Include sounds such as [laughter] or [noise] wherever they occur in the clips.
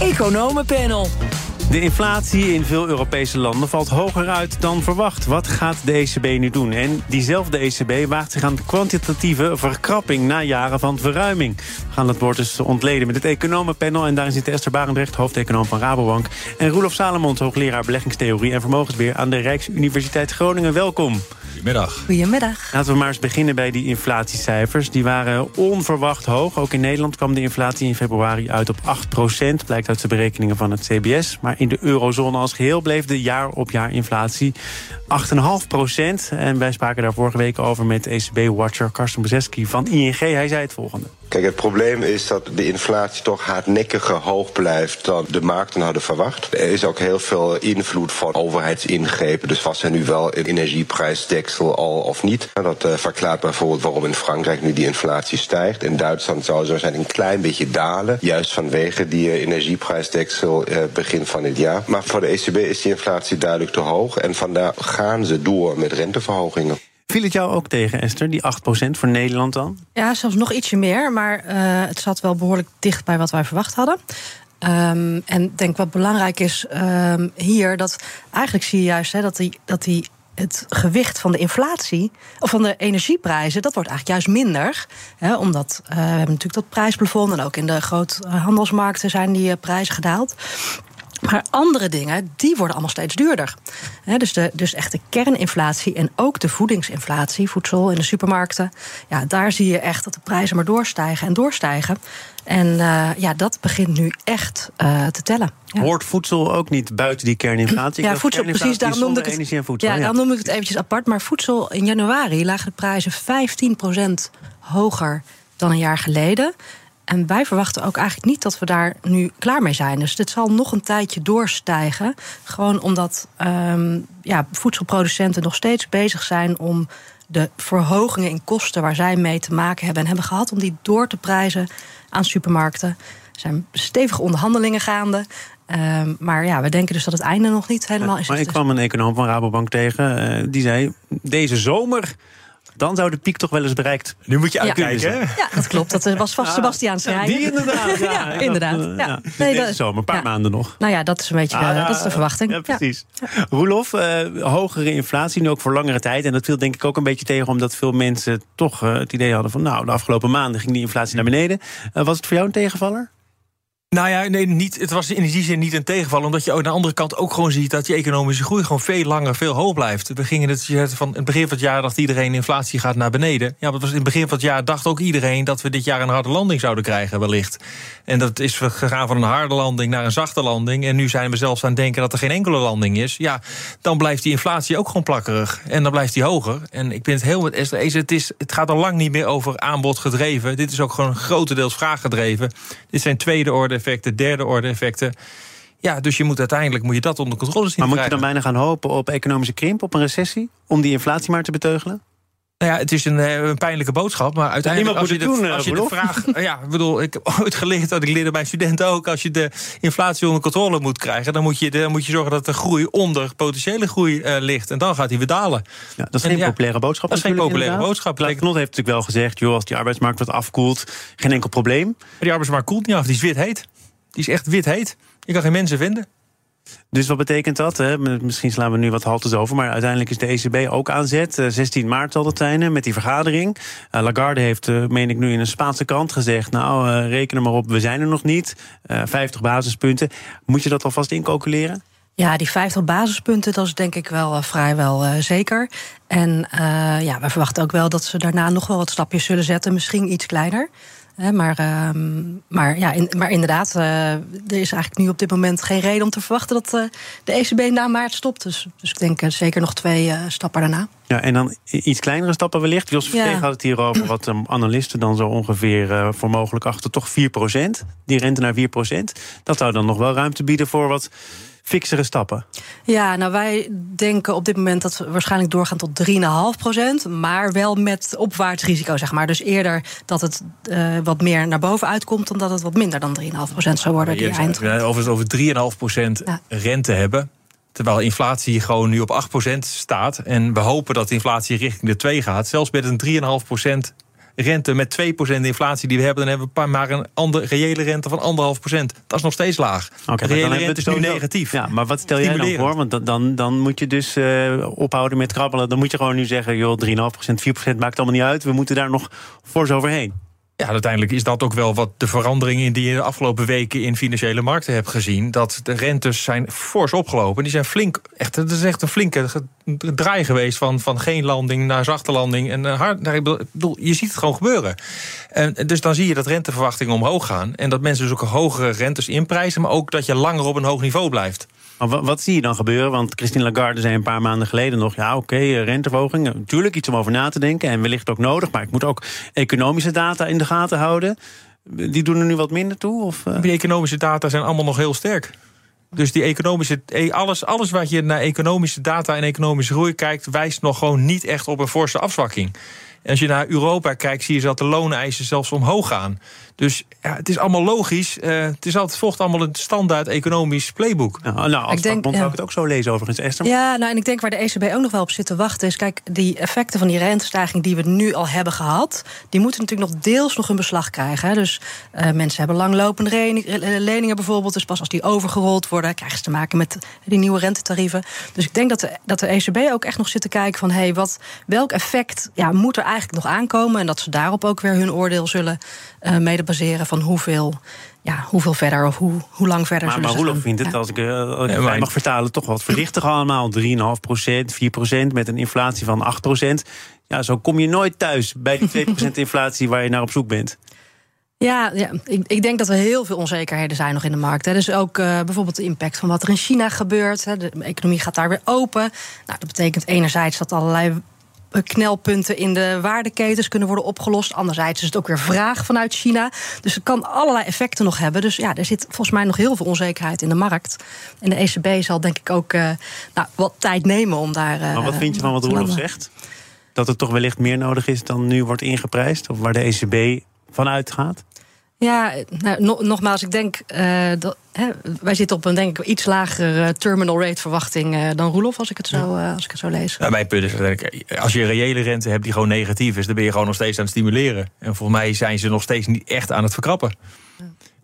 Economenpanel. De inflatie in veel Europese landen valt hoger uit dan verwacht. Wat gaat de ECB nu doen? En diezelfde ECB waagt zich aan kwantitatieve verkrapping na jaren van verruiming. We gaan het woord dus ontleden met het economenpanel. En daarin zit Esther Barendrecht, hoofdeconoom van Rabobank. En Roelof Salomons, hoogleraar beleggingstheorie en vermogensbeheer aan de Rijksuniversiteit Groningen. Welkom. Goedemiddag. Goedemiddag. Laten we maar eens beginnen bij die inflatiecijfers. Die waren onverwacht hoog. Ook in Nederland kwam de inflatie in februari uit op 8% Blijkt uit de berekeningen van het CBS. Maar in de eurozone als geheel bleef de jaar-op-jaar inflatie 8,5 procent. En wij spraken daar vorige week over met ECB-watcher Karsten Bozeski van ING. Hij zei het volgende. Kijk, het probleem is dat de inflatie toch hardnekkiger hoog blijft dan de markten hadden verwacht. Er is ook heel veel invloed van overheidsingrepen. Dus was er nu wel een energieprijsdeksel al of niet? Dat uh, verklaart bijvoorbeeld waarom in Frankrijk nu die inflatie stijgt. In Duitsland zou zo zijn een klein beetje dalen. Juist vanwege die uh, energieprijsdeksel uh, begin van het jaar. Maar voor de ECB is die inflatie duidelijk te hoog. En vandaar gaan ze door met renteverhogingen. Viel het jou ook tegen, Esther, die 8% voor Nederland dan? Ja, zelfs nog ietsje meer, maar uh, het zat wel behoorlijk dicht bij wat wij verwacht hadden. Um, en ik denk wat belangrijk is um, hier, dat eigenlijk zie je juist hè, dat, die, dat die het gewicht van de inflatie, of van de energieprijzen, dat wordt eigenlijk juist minder. Hè, omdat uh, we hebben natuurlijk dat prijsplafond en ook in de groothandelsmarkten zijn die uh, prijzen gedaald. Maar andere dingen, die worden allemaal steeds duurder. He, dus, de, dus echt de kerninflatie en ook de voedingsinflatie, voedsel in de supermarkten. Ja, daar zie je echt dat de prijzen maar doorstijgen en doorstijgen. En uh, ja, dat begint nu echt uh, te tellen. Ja. Hoort voedsel ook niet buiten die kerninflatie? Ja, voedsel, precies. Daarom noemde ik het, energie en voedsel. Ja, daarom noem ik het eventjes apart. Maar voedsel in januari lagen de prijzen 15% hoger dan een jaar geleden. En wij verwachten ook eigenlijk niet dat we daar nu klaar mee zijn. Dus dit zal nog een tijdje doorstijgen. Gewoon omdat um, ja, voedselproducenten nog steeds bezig zijn om de verhogingen in kosten waar zij mee te maken hebben en hebben gehad, om die door te prijzen aan supermarkten. Er zijn stevige onderhandelingen gaande. Um, maar ja, we denken dus dat het einde nog niet helemaal is. Maar ik kwam een econoom van Rabobank tegen. Uh, die zei: deze zomer dan zou de piek toch wel eens bereikt. Nu moet je uitkijken, hè? Ja, dat klopt. Dat was vast Sebastiaan Schreier. Die inderdaad. [laughs] Ja, ja inderdaad. Dat, ja. ja. Nee, Deze zomer, een paar maanden nog. Nou ja, dat is een beetje ah, dat is de verwachting. Ja, precies. Roelof, uh, hogere inflatie, nu ook voor langere tijd. En dat viel denk ik ook een beetje tegen... omdat veel mensen toch uh, het idee hadden van... nou, de afgelopen maanden ging die inflatie naar beneden. Uh, was het voor jou een tegenvaller? Nou ja, nee, niet, het was in die zin niet een tegenval. Omdat je aan de andere kant ook gewoon ziet dat je economische groei gewoon veel langer, veel hoog blijft. We gingen het van het begin van het jaar dacht iedereen inflatie gaat naar beneden. Ja, maar was in het begin van het jaar dacht ook iedereen dat we dit jaar een harde landing zouden krijgen, wellicht. En dat is gegaan van een harde landing naar een zachte landing. En nu zijn we zelfs aan het denken dat er geen enkele landing is. Ja, dan blijft die inflatie ook gewoon plakkerig. En dan blijft die hoger. En ik ben het heel met Esther eens. Het, is, het gaat al lang niet meer over aanbod gedreven. Dit is ook gewoon grotendeels vraaggedreven. Dit zijn tweede orde effecten, derde orde effecten. Ja, dus je moet uiteindelijk moet je dat onder controle zien. Maar moet je dan bijna gaan hopen op economische krimp, op een recessie, om die inflatie maar te beteugelen? Nou ja, het is een, een, pijnlijke boodschap, maar uiteindelijk als je, de, doen, als je de vraag... [laughs] ja, ik bedoel, ik heb ooit geleerd, dat ik leerde mijn studenten ook... als je de inflatie onder controle moet krijgen... dan moet je, dan moet je zorgen dat de groei onder potentiële groei uh, ligt. En dan gaat hij weer dalen. Ja, dat is geen en, populaire boodschap. Dat is geen populaire inderdaad. boodschap. Klaas Knot heeft natuurlijk wel gezegd... joh, als die arbeidsmarkt wat afkoelt, geen enkel probleem. Maar die arbeidsmarkt koelt niet af, die is wit heet. Die is echt wit heet. Je kan geen mensen vinden. Dus wat betekent dat? Hè? Misschien slaan we nu wat haltes over, maar uiteindelijk is de ECB ook aan zet. 16 maart zal dat zijn met die vergadering. Uh, Lagarde heeft, uh, meen ik nu, in een Spaanse krant gezegd: Nou, uh, reken er maar op, we zijn er nog niet. 50 basispunten. Moet je dat alvast incalculeren? Ja, die 50 basispunten, dat is denk ik wel vrijwel zeker. En ja, we verwachten ook wel dat ze daarna nog wel wat stapjes zullen zetten, misschien iets kleiner. He, maar, uh, maar, ja, in, maar inderdaad, uh, er is eigenlijk nu op dit moment geen reden om te verwachten dat uh, de ECB na maart stopt. Dus, dus ik denk zeker nog twee stappen daarna. Ja, en dan iets kleinere stappen wellicht. Jos Versteeg ja. had het hier over wat um, analisten dan zo ongeveer voor mogelijk achter toch 4% Die rente naar 4% Dat zou dan nog wel ruimte bieden voor wat fixere stappen? Ja, nou wij denken op dit moment dat we waarschijnlijk doorgaan tot 3,5 procent. Maar wel met opwaarts risico, zeg maar. Dus eerder dat het uh, wat meer naar boven uitkomt... dan dat het wat minder dan 3,5 procent zou worden. Die eind. Over, over 3,5 procent ja. rente hebben... Terwijl inflatie gewoon nu op 8% staat. En we hopen dat de inflatie richting de 2 gaat. Zelfs met een 3,5% rente met 2% inflatie die we hebben, dan hebben we maar een andere reële rente van 1,5%. Dat is nog steeds laag. Oké, de reële rente is nu negatief. Ja, maar wat stel jij dan voor? Want dan, dan, dan moet je dus uh, ophouden met krabbelen. Dan moet je gewoon nu zeggen, joh, 3,5%, 4% maakt allemaal niet uit. We moeten daar nog fors overheen. Ja, uiteindelijk is dat ook wel wat de veranderingen die je de afgelopen weken in financiële markten hebt gezien. Dat de rentes zijn fors opgelopen. Die zijn flink, echt, het is echt een flinke draai geweest van, van geen landing naar zachte landing. En eh, hard, bedoel, je ziet het gewoon gebeuren. En, dus dan zie je dat renteverwachtingen omhoog gaan. En dat mensen dus ook hogere rentes inprijzen, maar ook dat je langer op een hoog niveau blijft. Maar wat, zie je dan gebeuren? Want Christine Lagarde zei een paar maanden geleden nog... ja, oké, okay, eh, renteverhoging, natuurlijk iets om over na te denken... en wellicht ook nodig, maar ik moet ook economische data in de gaten houden. Die doen er nu wat minder toe? Of, uh... Die economische data zijn allemaal nog heel sterk. Dus die economische, e, alles, alles wat je naar economische data en economische groei kijkt... wijst nog gewoon niet echt op een forse afzwakking. Als je naar Europa kijkt, zie je dat de looneisen zelfs omhoog gaan. Dus ja, het is allemaal logisch. Uh, het is altijd, volgt allemaal een standaard economisch playbook. Ja, nou, als ik denk, ja. zou ik het ook zo lezen overigens, Esther. Ja, nou, en ik denk waar de ECB ook nog wel op zit te wachten... is, kijk, die effecten van die rentestijging die we nu al hebben gehad... die moeten natuurlijk nog deels nog een beslag krijgen. Hè. Dus uh, mensen hebben langlopende leningen bijvoorbeeld... dus pas als die overgerold worden... krijgen ze te maken met die nieuwe rentetarieven. Dus ik denk dat de, dat de ECB ook echt nog zit te kijken van... Hey, wat, welk effect ja, moet er eigenlijk nog aankomen... en dat ze daarop ook weer hun oordeel zullen uh, mede baseren van hoeveel, ja, hoeveel verder of hoe, hoe lang verder maar, zullen maar Roelof vindt het, als ik, uh, als ik mag vertalen, toch wat verlichtig allemaal. 3,5% 4% met een inflatie van 8% Ja, zo kom je nooit thuis bij die 2% [laughs] inflatie waar je naar op zoek bent. Ja, ja ik, ik, denk dat er heel veel onzekerheden zijn nog in de markt. Hè. Dus ook uh, bijvoorbeeld de impact van wat er in China gebeurt. Hè. De economie gaat daar weer open. Nou, dat betekent enerzijds dat allerlei knelpunten in de waardeketens kunnen worden opgelost. Anderzijds is het ook weer vraag vanuit China. Dus het kan allerlei effecten nog hebben. Dus ja, er zit volgens mij nog heel veel onzekerheid in de markt. En de ECB zal denk ik ook uh, nou, wat tijd nemen om daar. Uh, maar wat vind je van wat Roelof zegt? Dat het toch wellicht meer nodig is dan nu wordt ingeprijsd? Of waar de ECB van uitgaat? Ja, nou, nogmaals, ik denk uh, dat hè, wij zitten op een denk ik iets lagere terminal rate verwachting uh, dan Roelof, als ik het zo, uh, als ik het zo lees. Nou, mijn punt is als je reële rente hebt die gewoon negatief is, dan ben je gewoon nog steeds aan het stimuleren. En volgens mij zijn ze nog steeds niet echt aan het verkrappen.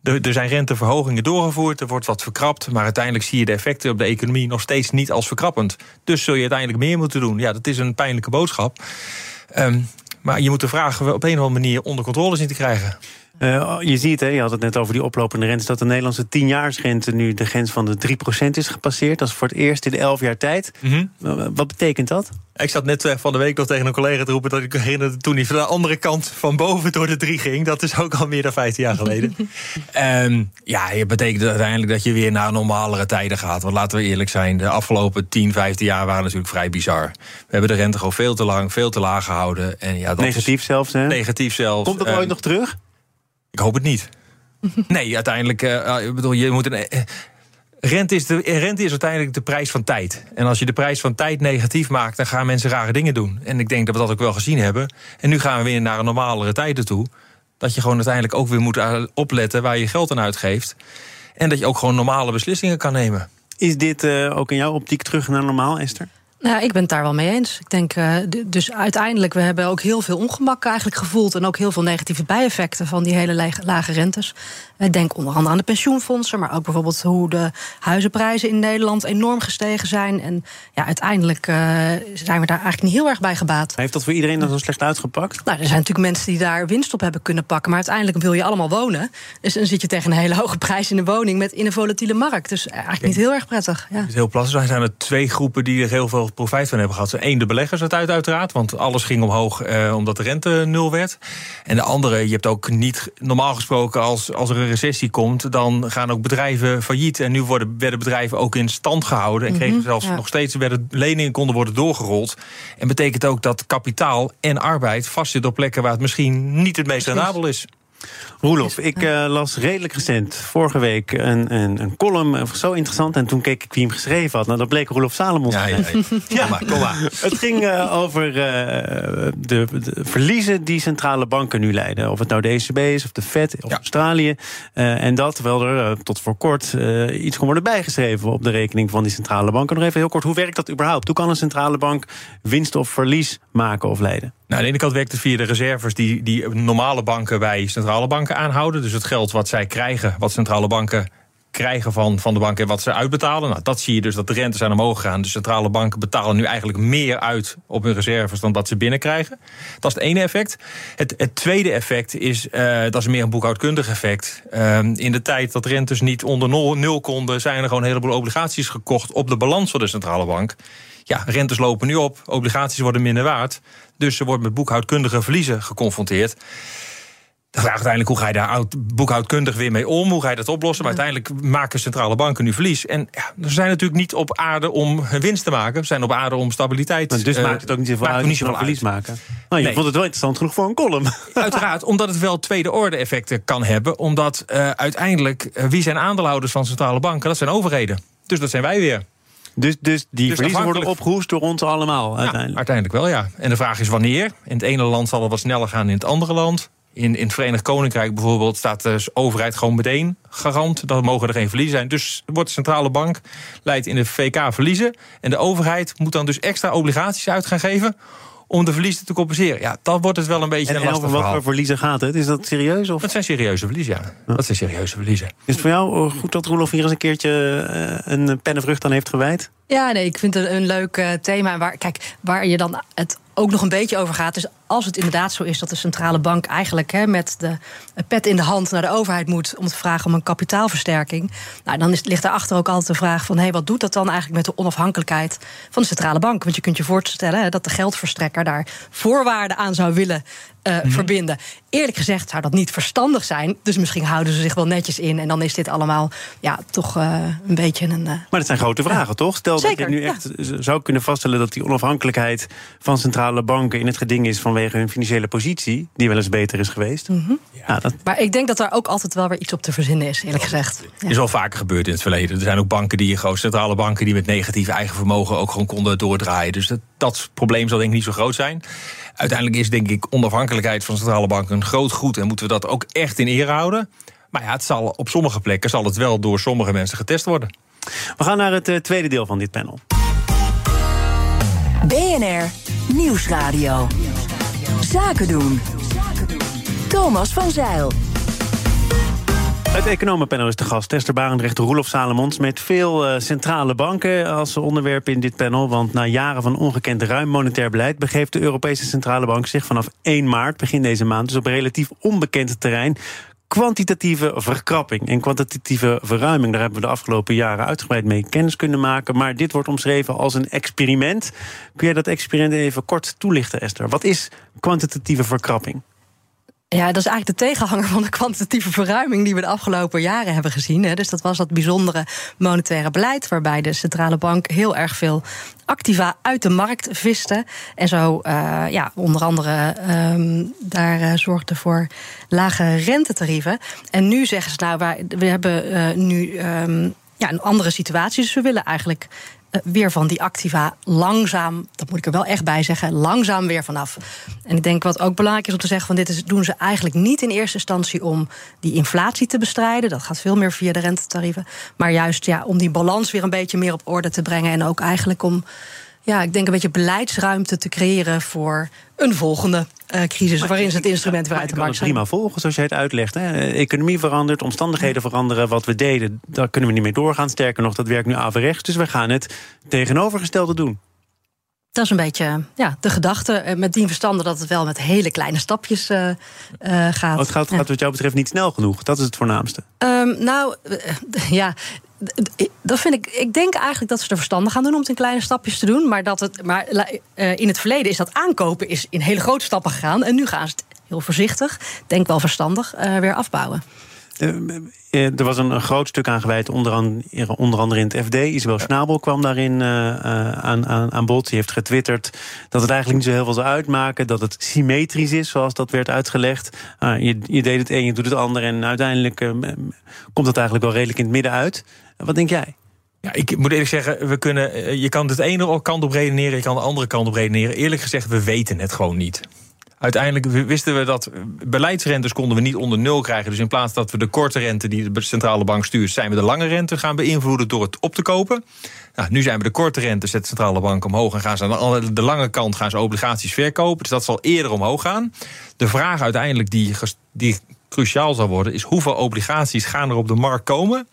Er, er zijn renteverhogingen doorgevoerd, er wordt wat verkrapt, maar uiteindelijk zie je de effecten op de economie nog steeds niet als verkrappend. Dus zul je uiteindelijk meer moeten doen. Ja, dat is een pijnlijke boodschap. Um, maar je moet de vragen op een of andere manier onder controle zien te krijgen. Uh, je ziet, hè, je had het net over die oplopende rente... dat de Nederlandse tienjaarsrente nu de grens van de 3% is gepasseerd. Dat is voor het eerst in 11 jaar tijd. Mm -hmm. Wat betekent dat? Ik zat net eh, van de week nog tegen een collega te roepen... dat ik herinnerde toen hij van de andere kant van boven door de 3 ging. Dat is ook al meer dan 15 jaar geleden. um, [laughs] ja, het betekent uiteindelijk dat je weer naar normalere tijden gaat. Want laten we eerlijk zijn, de afgelopen 10, 15 jaar waren natuurlijk vrij bizar. We hebben de rente gewoon veel te lang, veel te laag gehouden. En ja, dat negatief zelfs, hè? Negatief zelfs. Komt dat um, ooit nog terug? Ik hoop het niet. [laughs] nee, uiteindelijk, uh, ik bedoel, je moet een. Uh, rente, is de, rente is uiteindelijk de prijs van tijd. En als je de prijs van tijd negatief maakt, dan gaan mensen rare dingen doen. En ik denk dat we dat ook wel gezien hebben. En nu gaan we weer naar een normalere tijden toe. Dat je gewoon uiteindelijk ook weer moet opletten waar je geld aan uitgeeft. En dat je ook gewoon normale beslissingen kan nemen. Is dit uh, ook in jouw optiek terug naar normaal, Esther? Nou, ik ben het daar wel mee eens. Ik denk, uh, dus uiteindelijk, we hebben ook heel veel ongemak eigenlijk gevoeld. En ook heel veel negatieve bijeffecten van die hele lage rentes. Ik denk onder andere aan de pensioenfondsen, maar ook bijvoorbeeld hoe de huizenprijzen in Nederland enorm gestegen zijn. En ja, uiteindelijk uh, zijn we daar eigenlijk niet heel erg bij gebaat. Heeft dat voor iedereen dan zo slecht uitgepakt? Nou, er zijn natuurlijk mensen die daar winst op hebben kunnen pakken. Maar uiteindelijk wil je allemaal wonen. Dus dan zit je tegen een hele hoge prijs in de woning met in een volatiele markt. Dus eigenlijk niet heel erg prettig. Ja. Het is heel plastic. Er zijn er twee groepen die er heel veel profijt van hebben gehad. Eén, de beleggers het uit, uiteraard. Want alles ging omhoog eh, omdat de rente nul werd. En de andere, je hebt ook niet normaal gesproken als, als er een recessie komt, dan gaan ook bedrijven failliet. En nu worden, werden bedrijven ook in stand gehouden. En kregen mhm, zelfs nog steeds werden leningen konden worden doorgerold. En betekent ook dat kapitaal en arbeid vastzit op plekken waar het misschien niet het meest rendabel is. Roelof, ik uh, las redelijk recent, vorige week, een, een, een column. Uh, zo interessant. En toen keek ik wie hem geschreven had. Nou, dat bleek Roelof Salomon. Ja, ja, ja. ja. maar, kom maar. [laughs] Het ging uh, over de, de, verliezen die centrale banken nu leiden. Of het nou de ECB is, of de Fed, of Australië. en dat, terwijl er tot voor kort iets kon worden bijgeschreven op de rekening van die centrale banken. Nog even heel kort, hoe werkt dat überhaupt? Hoe kan een centrale bank winst of verlies maken of leiden? Nou, aan de ene kant werkt het via de reserves die, die normale banken bij centrale banken aanhouden. Dus het geld wat zij krijgen, wat centrale banken krijgen van, van de banken en wat ze uitbetalen. Nou, dat zie je dus dat de rentes zijn omhoog gaan. De centrale banken betalen nu eigenlijk meer uit op hun reserves dan dat ze binnenkrijgen. Dat is het ene effect. Het, het tweede effect is, uh, dat is meer een boekhoudkundig effect. Uh, in de tijd dat rentes niet onder nul, nul konden, zijn er gewoon een heleboel obligaties gekocht op de balans van de centrale bank. Ja, rentes lopen nu op, obligaties worden minder waard. Dus ze wordt met boekhoudkundige verliezen geconfronteerd. De vraag uiteindelijk hoe ga je daar boekhoudkundig weer mee om? Hoe ga je dat oplossen? Maar uiteindelijk maken centrale banken nu verlies. En ja, ze zijn natuurlijk niet op aarde om winst te maken. Ze zijn op aarde om stabiliteit. Maar dus uh, maakt het ook niet zoveel uit. Niet zoveel verlies maken. Nou, je nee. vond het wel interessant genoeg voor een column. [laughs] Uiteraard, omdat het wel tweede orde effecten kan hebben. Omdat uh, uiteindelijk, uh, wie zijn aandeelhouders van centrale banken? Dat zijn overheden. Dus dat zijn wij weer. Dus, dus die dus verliezen worden opgehoest door ons allemaal uiteindelijk? Ja, uiteindelijk wel, ja. En de vraag is wanneer. In het ene land zal het wat sneller gaan in het andere land. In, in het Verenigd Koninkrijk bijvoorbeeld staat de overheid gewoon meteen garant. Dan mogen er geen verliezen zijn. Dus wordt de centrale bank leidt in de VK verliezen. En de overheid moet dan dus extra obligaties uit gaan geven om de verliezen te compenseren. Ja, dan wordt het wel een beetje en, een lastig En over wat voor verliezen gaat het? Is dat serieus? Of? Dat zijn serieuze verliezen, ja. Dat zijn serieuze verliezen. Is het voor jou goed dat Roelof hier eens een keertje uh, een pennenvrucht aan heeft gewijd? Ja, nee, ik vind het een leuk uh, thema. Waar, kijk, waar je dan het ook nog een beetje over gaat. Dus als het inderdaad zo is dat de centrale bank eigenlijk hè, met de pet in de hand naar de overheid moet om te vragen om een kapitaalversterking. Nou, dan is, ligt daarachter ook altijd de vraag van hey, wat doet dat dan eigenlijk met de onafhankelijkheid van de centrale bank? Want je kunt je voorstellen hè, dat de geldverstrekker daar voorwaarden aan zou willen uh, mm -hmm. verbinden. Eerlijk gezegd zou dat niet verstandig zijn. Dus misschien houden ze zich wel netjes in. En dan is dit allemaal ja, toch uh, een beetje een. Uh, maar dat zijn grote vragen, ja. toch? Stel Zeker, dat je nu echt ja. zou kunnen vaststellen dat die onafhankelijkheid van centrale banken in het geding is vanwege hun financiële positie, die wel eens beter is geweest. Mm -hmm. ja, dat... Maar ik denk dat daar ook altijd wel weer iets op te verzinnen is, eerlijk gezegd. Ja. Is al vaker gebeurd in het verleden. Er zijn ook banken die gewoon centrale banken die met negatief eigen vermogen ook gewoon konden doordraaien. Dus dat, dat probleem zal denk ik niet zo groot zijn. Uiteindelijk is denk ik onafhankelijkheid van centrale banken een groot goed en moeten we dat ook echt in ere houden. Maar ja, het zal, op sommige plekken zal het wel door sommige mensen getest worden. We gaan naar het uh, tweede deel van dit panel. BNR Nieuwsradio. Zaken doen. Thomas van Zeil. Het economenpanel is de gast. Esther Barendrecht, Roelof Salomons. Met veel uh, centrale banken als onderwerp in dit panel. Want na jaren van ongekend ruim monetair beleid... begeeft de Europese Centrale Bank zich vanaf 1 maart, begin deze maand... dus op relatief onbekend terrein kwantitatieve verkrapping en kwantitatieve verruiming. Daar hebben we de afgelopen jaren uitgebreid mee kennis kunnen maken. Maar dit wordt omschreven als een experiment. Kun jij dat experiment even kort toelichten, Esther? Wat is kwantitatieve verkrapping? Ja, dat is eigenlijk de tegenhanger van de kwantitatieve verruiming die we de afgelopen jaren hebben gezien. Dus dat was dat bijzondere monetaire beleid, waarbij de centrale bank heel erg veel activa uit de markt viste. En zo uh, ja, onder andere um, daar uh, zorgde voor lage rentetarieven. En nu zeggen ze nou, we hebben uh, nu um, ja, een andere situatie. Dus we willen eigenlijk weer van die activa langzaam, dat moet ik er wel echt bij zeggen, langzaam weer vanaf. En ik denk wat ook belangrijk is om te zeggen: van dit is, doen ze eigenlijk niet in eerste instantie om die inflatie te bestrijden. Dat gaat veel meer via de rentetarieven. Maar juist ja, om die balans weer een beetje meer op orde te brengen. En ook eigenlijk om ja, ik denk een beetje beleidsruimte te creëren voor een volgende uh, crisis maar, waarin ze het instrument weer uit de markt zijn. prima volgen, zoals jij het uitlegt. Hè. Economie verandert, omstandigheden veranderen. Wat we deden, daar kunnen we niet mee doorgaan. Sterker nog, dat werkt nu averechts. Dus we gaan het tegenovergestelde doen. Dat is een beetje ja, de gedachte. Met die verstande dat het wel met hele kleine stapjes uh, uh, gaat. Oh, het gaat, gaat wat jou betreft niet snel genoeg. Dat is het voornaamste. Um, nou, [laughs] ja dat vind ik. Ik denk eigenlijk dat ze er verstandig gaan doen om het in kleine stapjes te doen. Maar, dat het, maar uh, in het verleden is dat aankopen is in hele grote stappen gegaan. En nu gaan ze het heel voorzichtig, denk wel verstandig, uh, weer afbouwen. Er was een, een, groot stuk aan gewijd, onder, andere, onder andere in het FD. Isabel Schnabel kwam daarin uh, aan, aan, aan bod. Die heeft getwitterd dat het eigenlijk niet zo heel veel zou uitmaken. Dat het symmetrisch is, zoals dat werd uitgelegd. Uh, je, je, deed het een, je doet het ander. En uiteindelijk uh, komt dat eigenlijk wel redelijk in het midden uit. Wat denk jij? Ja, ik moet eerlijk zeggen, we kunnen, je kan het ene kant op redeneren, je kan de andere kant op redeneren. Eerlijk gezegd, we weten het gewoon niet. Uiteindelijk wisten we dat beleidsrentes konden we niet onder nul krijgen. Dus in plaats dat we de korte rente die de centrale bank stuurt, zijn we de lange rente gaan beïnvloeden door het op te kopen. Nou, nu zijn we de korte rente, zet de centrale bank omhoog en gaan ze aan de lange kant gaan ze obligaties verkopen. Dus dat zal eerder omhoog gaan. De vraag uiteindelijk die, die cruciaal zal worden, is hoeveel obligaties gaan er op de markt komen?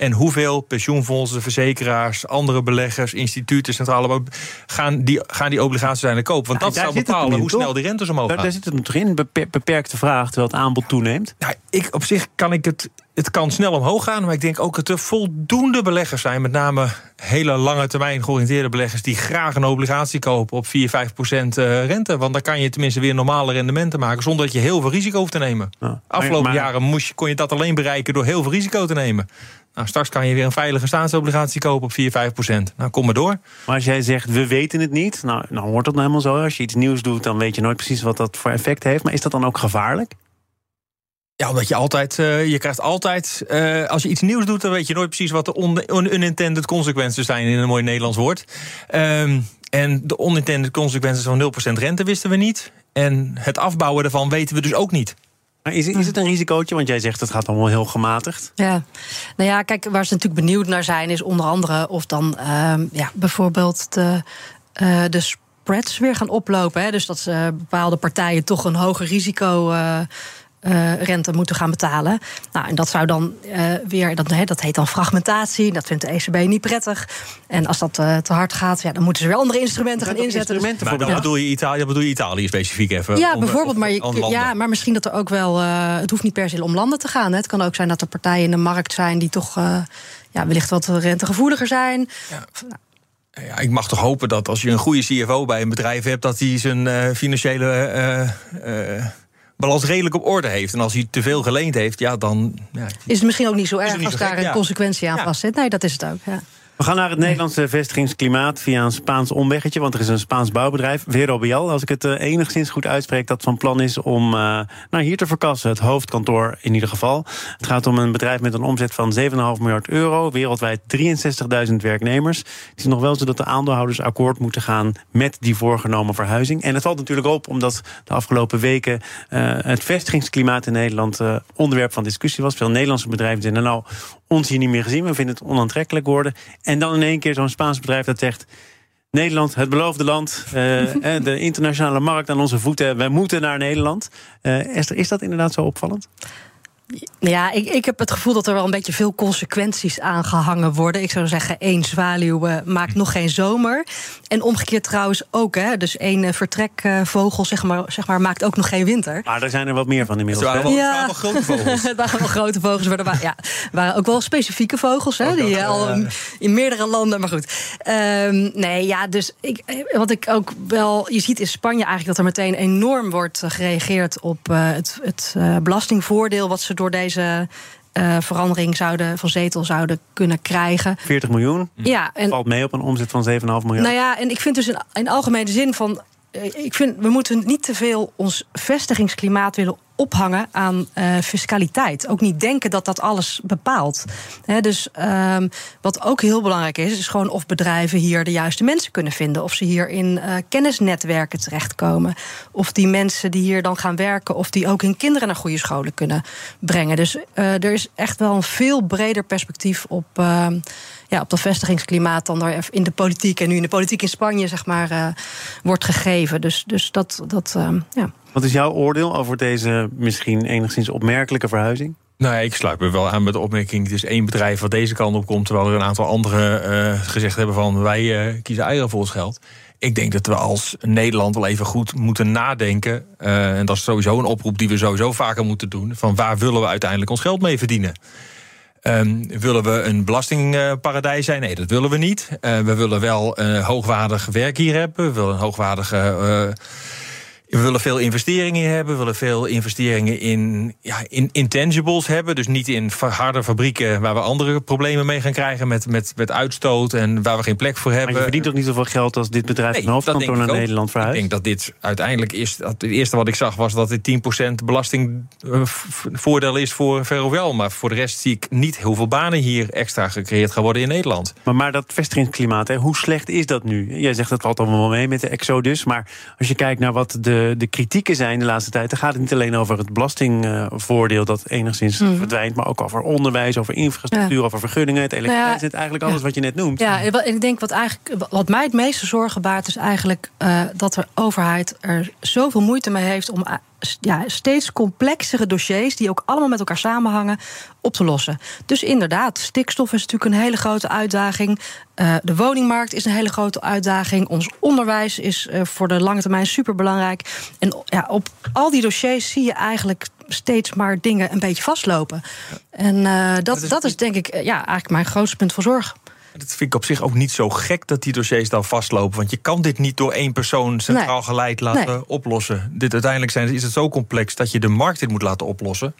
En hoeveel pensioenfondsen, verzekeraars, andere beleggers, instituten, centrale bank gaan die, gaan die obligaties zijn kopen? Want dat zal bepalen hoe snel die rentes omhoog gaan. Daar, zit het toch in, beperkte vraag, terwijl het aanbod toeneemt? Nou, ik, op zich kan ik het het kan snel omhoog gaan, maar ik denk ook dat er voldoende beleggers zijn. Met name hele lange termijn georiënteerde beleggers die graag een obligatie kopen op 4, 5 procent eh, rente. Want dan kan je tenminste weer normale rendementen maken zonder dat je heel veel risico hoeft te nemen. Afgelopen jaren moest je, kon je dat alleen bereiken door heel veel risico te nemen. Nou, straks kan je weer een veilige staatsobligatie kopen op 4, 5 procent. Nou, kom maar door. Maar als jij zegt, we weten het niet, nou, nou hoort dat nou helemaal zo. Als je iets nieuws doet, dan weet je nooit precies wat dat voor effect heeft. Maar is dat dan ook gevaarlijk? Ja, omdat je altijd, uh, je krijgt altijd, uh, als je iets nieuws doet, dan weet je nooit precies wat de unintended consequences zijn in een mooi Nederlands woord. Um, en de unintended consequences van 0% rente wisten we niet. En het afbouwen ervan weten we dus ook niet. Is, is het een risicootje? Want jij zegt het gaat allemaal heel gematigd. Ja, nou ja, kijk, waar ze natuurlijk benieuwd naar zijn, is onder andere of dan uh, ja, bijvoorbeeld de, uh, de spreads weer gaan oplopen. Hè? Dus dat ze bepaalde partijen toch een hoger risico uh, rente moeten gaan betalen. Nou, en dat zou dan uh, weer, dat, he, dat heet dan fragmentatie. Dat vindt de ECB niet prettig. En als dat uh, te hard gaat, ja, dan moeten ze weer andere instrumenten gaan inzetten. Instrumenten maar dan ja. bedoel je Italië, bedoel je Italië specifiek even? Ja, om, bijvoorbeeld. Maar, je, ja, maar misschien dat er ook wel. het hoeft niet per se om landen te gaan. Hè. Het kan ook zijn dat er partijen in de markt zijn die toch ja, wellicht wat rentegevoeliger zijn. Ja. Nou, ja, ik mag toch hopen dat als je een goede CFO bij een bedrijf hebt, dat hij zijn financiële balans redelijk op orde heeft. En als hij te veel geleend heeft, ja, dan. Ja, is het misschien ook niet zo erg als daar een consequentie aan ja. vastzit. Nee, dat is het ook. Ja. We gaan naar het Nederlandse vestigingsklimaat via een Spaans omweggetje. Want er is een Spaans bouwbedrijf, Verobial, als ik het uh, enigszins goed uitspreek, dat van plan is om uh, naar hier te verkassen. Het hoofdkantoor in ieder geval. Het gaat om een bedrijf met een omzet van 7,5 miljard euro. Wereldwijd 63.000 werknemers. Het is nog wel zo dat de aandeelhouders akkoord moeten gaan met die voorgenomen verhuizing. En het valt natuurlijk op omdat de afgelopen weken uh, het vestigingsklimaat in Nederland onderwerp van discussie was. Veel Nederlandse bedrijven zijn nou ons hier niet meer gezien. We vinden het onaantrekkelijk worden. En dan in één keer zo'n Spaans bedrijf dat zegt... Nederland, het beloofde land, [laughs] uh, de internationale markt aan onze voeten. Wij moeten naar Nederland. Uh, Esther, is dat inderdaad zo opvallend? Ja, ik, ik heb het gevoel dat er wel een beetje veel consequenties aangehangen worden. Ik zou zeggen, één zwaluw uh, maakt nog geen zomer. En omgekeerd trouwens ook. Hè, dus één uh, vertrekvogel zeg maar, zeg maar, maakt ook nog geen winter. Maar er zijn er wat meer van inmiddels. Het waren wel, ja. wel grote vogels. het [laughs] waren wel grote vogels. Maar er waren, ja, waren ook wel specifieke vogels. Hè, die uh, al in meerdere landen. Maar goed. Um, nee, ja, dus ik, wat ik ook wel... Je ziet in Spanje eigenlijk dat er meteen enorm wordt gereageerd... op het, het belastingvoordeel wat ze door deze uh, verandering zouden, van zetel zouden kunnen krijgen. 40 miljoen? Ja. En, Valt mee op een omzet van 7,5 miljoen. Nou ja, en ik vind dus in, in algemene zin van... Uh, ik vind, we moeten niet te veel ons vestigingsklimaat willen ophangen aan uh, fiscaliteit. Ook niet denken dat dat alles bepaalt. dus um, wat ook heel belangrijk is, is gewoon of bedrijven hier de juiste mensen kunnen vinden. Of ze hier in uh, kennisnetwerken terechtkomen. Of die mensen die hier dan gaan werken, of die ook hun kinderen naar goede scholen kunnen brengen. Dus uh, er is echt wel een veel breder perspectief op. Ja, op dat vestigingsklimaat dan er in de politiek en nu in de politiek in Spanje zeg maar, uh, wordt gegeven. Dus, dus dat, dat uh, ja. Wat is jouw oordeel over deze misschien enigszins opmerkelijke verhuizing? Nou, ja, ik sluit me wel aan met de opmerking. Het is één bedrijf wat deze kant op komt, terwijl er een aantal anderen uh, gezegd hebben van wij uh, kiezen eieren voor ons geld. Ik denk dat we als Nederland wel even goed moeten nadenken. Uh, en dat is sowieso een oproep die we sowieso vaker moeten doen. Van waar willen we uiteindelijk ons geld mee verdienen? Um, willen we een belastingparadijs zijn? Nee, dat willen we niet. Uh, we willen wel uh, hoogwaardig werk hier hebben. We willen een hoogwaardige uh, we willen veel investeringen hebben. We willen veel investeringen in, ja, in intangibles hebben. Dus niet in harde fabrieken waar we andere problemen mee gaan krijgen. Met, met, met uitstoot en waar we geen plek voor hebben. Maar je verdient toch niet zoveel geld als dit bedrijf nee, een hoofdkantoor naar Nederland verhuist? Ik denk dat dit uiteindelijk is. Het eerste wat ik zag was dat dit 10% belastingvoordeel is voor Ferrovial. Maar voor de rest zie ik niet heel veel banen hier extra gecreëerd gaan worden in Nederland. Maar, maar dat vestigingsklimaat, hè, hoe slecht is dat nu? Jij zegt dat valt allemaal mee met de Exodus. Maar als je kijkt naar wat de de, de kritieken zijn de laatste tijd... dan gaat het niet alleen over het belastingvoordeel... dat enigszins Mhm. verdwijnt, maar ook over onderwijs, over infrastructuur... over vergunningen, het elektriciteit, eigenlijk alles wat je net noemt. Ja, en ik denk wat eigenlijk wat mij het meeste zorgen baart, is eigenlijk eh, dat de overheid er zoveel moeite mee heeft om eh, ja, steeds complexere dossiers, die ook allemaal met elkaar samenhangen, op te lossen. Dus inderdaad, stikstof is natuurlijk een hele grote uitdaging. Eh, de woningmarkt is een hele grote uitdaging. Ons onderwijs is eh, voor de lange termijn superbelangrijk. En ja, op al die dossiers zie je eigenlijk steeds maar dingen een beetje vastlopen. En eh, dat, is- dat is denk ik ja, eigenlijk mijn grootste punt van zorg. Dat vind ik op zich ook niet zo gek dat die dossiers dan vastlopen. Want je kan dit niet door één persoon centraal Nee. geleid laten Nee. oplossen. Dit, uiteindelijk zijn, is het zo complex dat je de markt dit moet laten oplossen.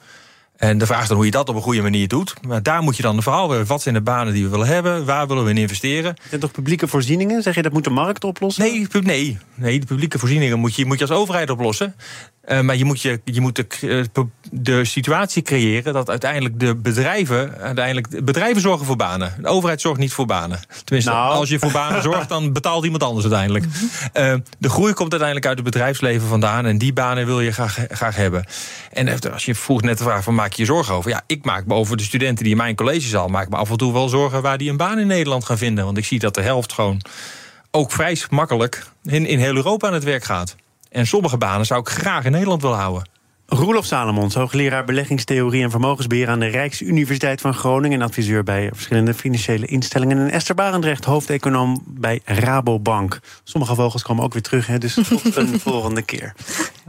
En de vraag is dan hoe je dat op een goede manier doet. Maar daar moet je dan een verhaal hebben. Wat zijn de banen die we willen hebben? Waar willen we in investeren? Het zijn toch publieke voorzieningen? Zeg je dat moet de markt oplossen? Nee, pu- nee, nee de publieke voorzieningen moet je, moet je als overheid oplossen. Eh, maar je moet, je, je moet de, eh, de situatie creëren dat uiteindelijk de bedrijven. Uiteindelijk, de bedrijven zorgen voor banen. De overheid zorgt niet voor banen. Tenminste, Nou. als je voor banen zorgt, dan betaalt iemand anders uiteindelijk. Eh, de groei komt uiteindelijk uit het bedrijfsleven vandaan. En die banen wil je graag, graag hebben. En als je vroeg net de vraag van maak je je zorgen over? Ja, ik maak me over de studenten die in mijn collegezaal maak me af en toe wel zorgen waar die een baan in Nederland gaan vinden. Want ik zie dat de helft gewoon ook vrij makkelijk in, in heel Europa aan het werk gaat. En sommige banen zou ik graag in Nederland willen houden. Roelof Salomons, hoogleraar beleggingstheorie en vermogensbeheer aan de Rijksuniversiteit van Groningen en adviseur bij verschillende financiële instellingen. En Esther Barendrecht, hoofdeconoom bij Rabobank. Sommige vogels komen ook weer terug, hè, dus tot een [laughs] volgende keer.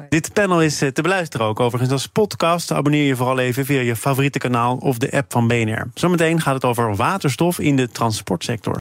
Dit panel is eh, te beluisteren ook overigens als podcast. Abonneer je vooral even via je favoriete kanaal of de app van BNR. Zometeen gaat het over waterstof in de transportsector.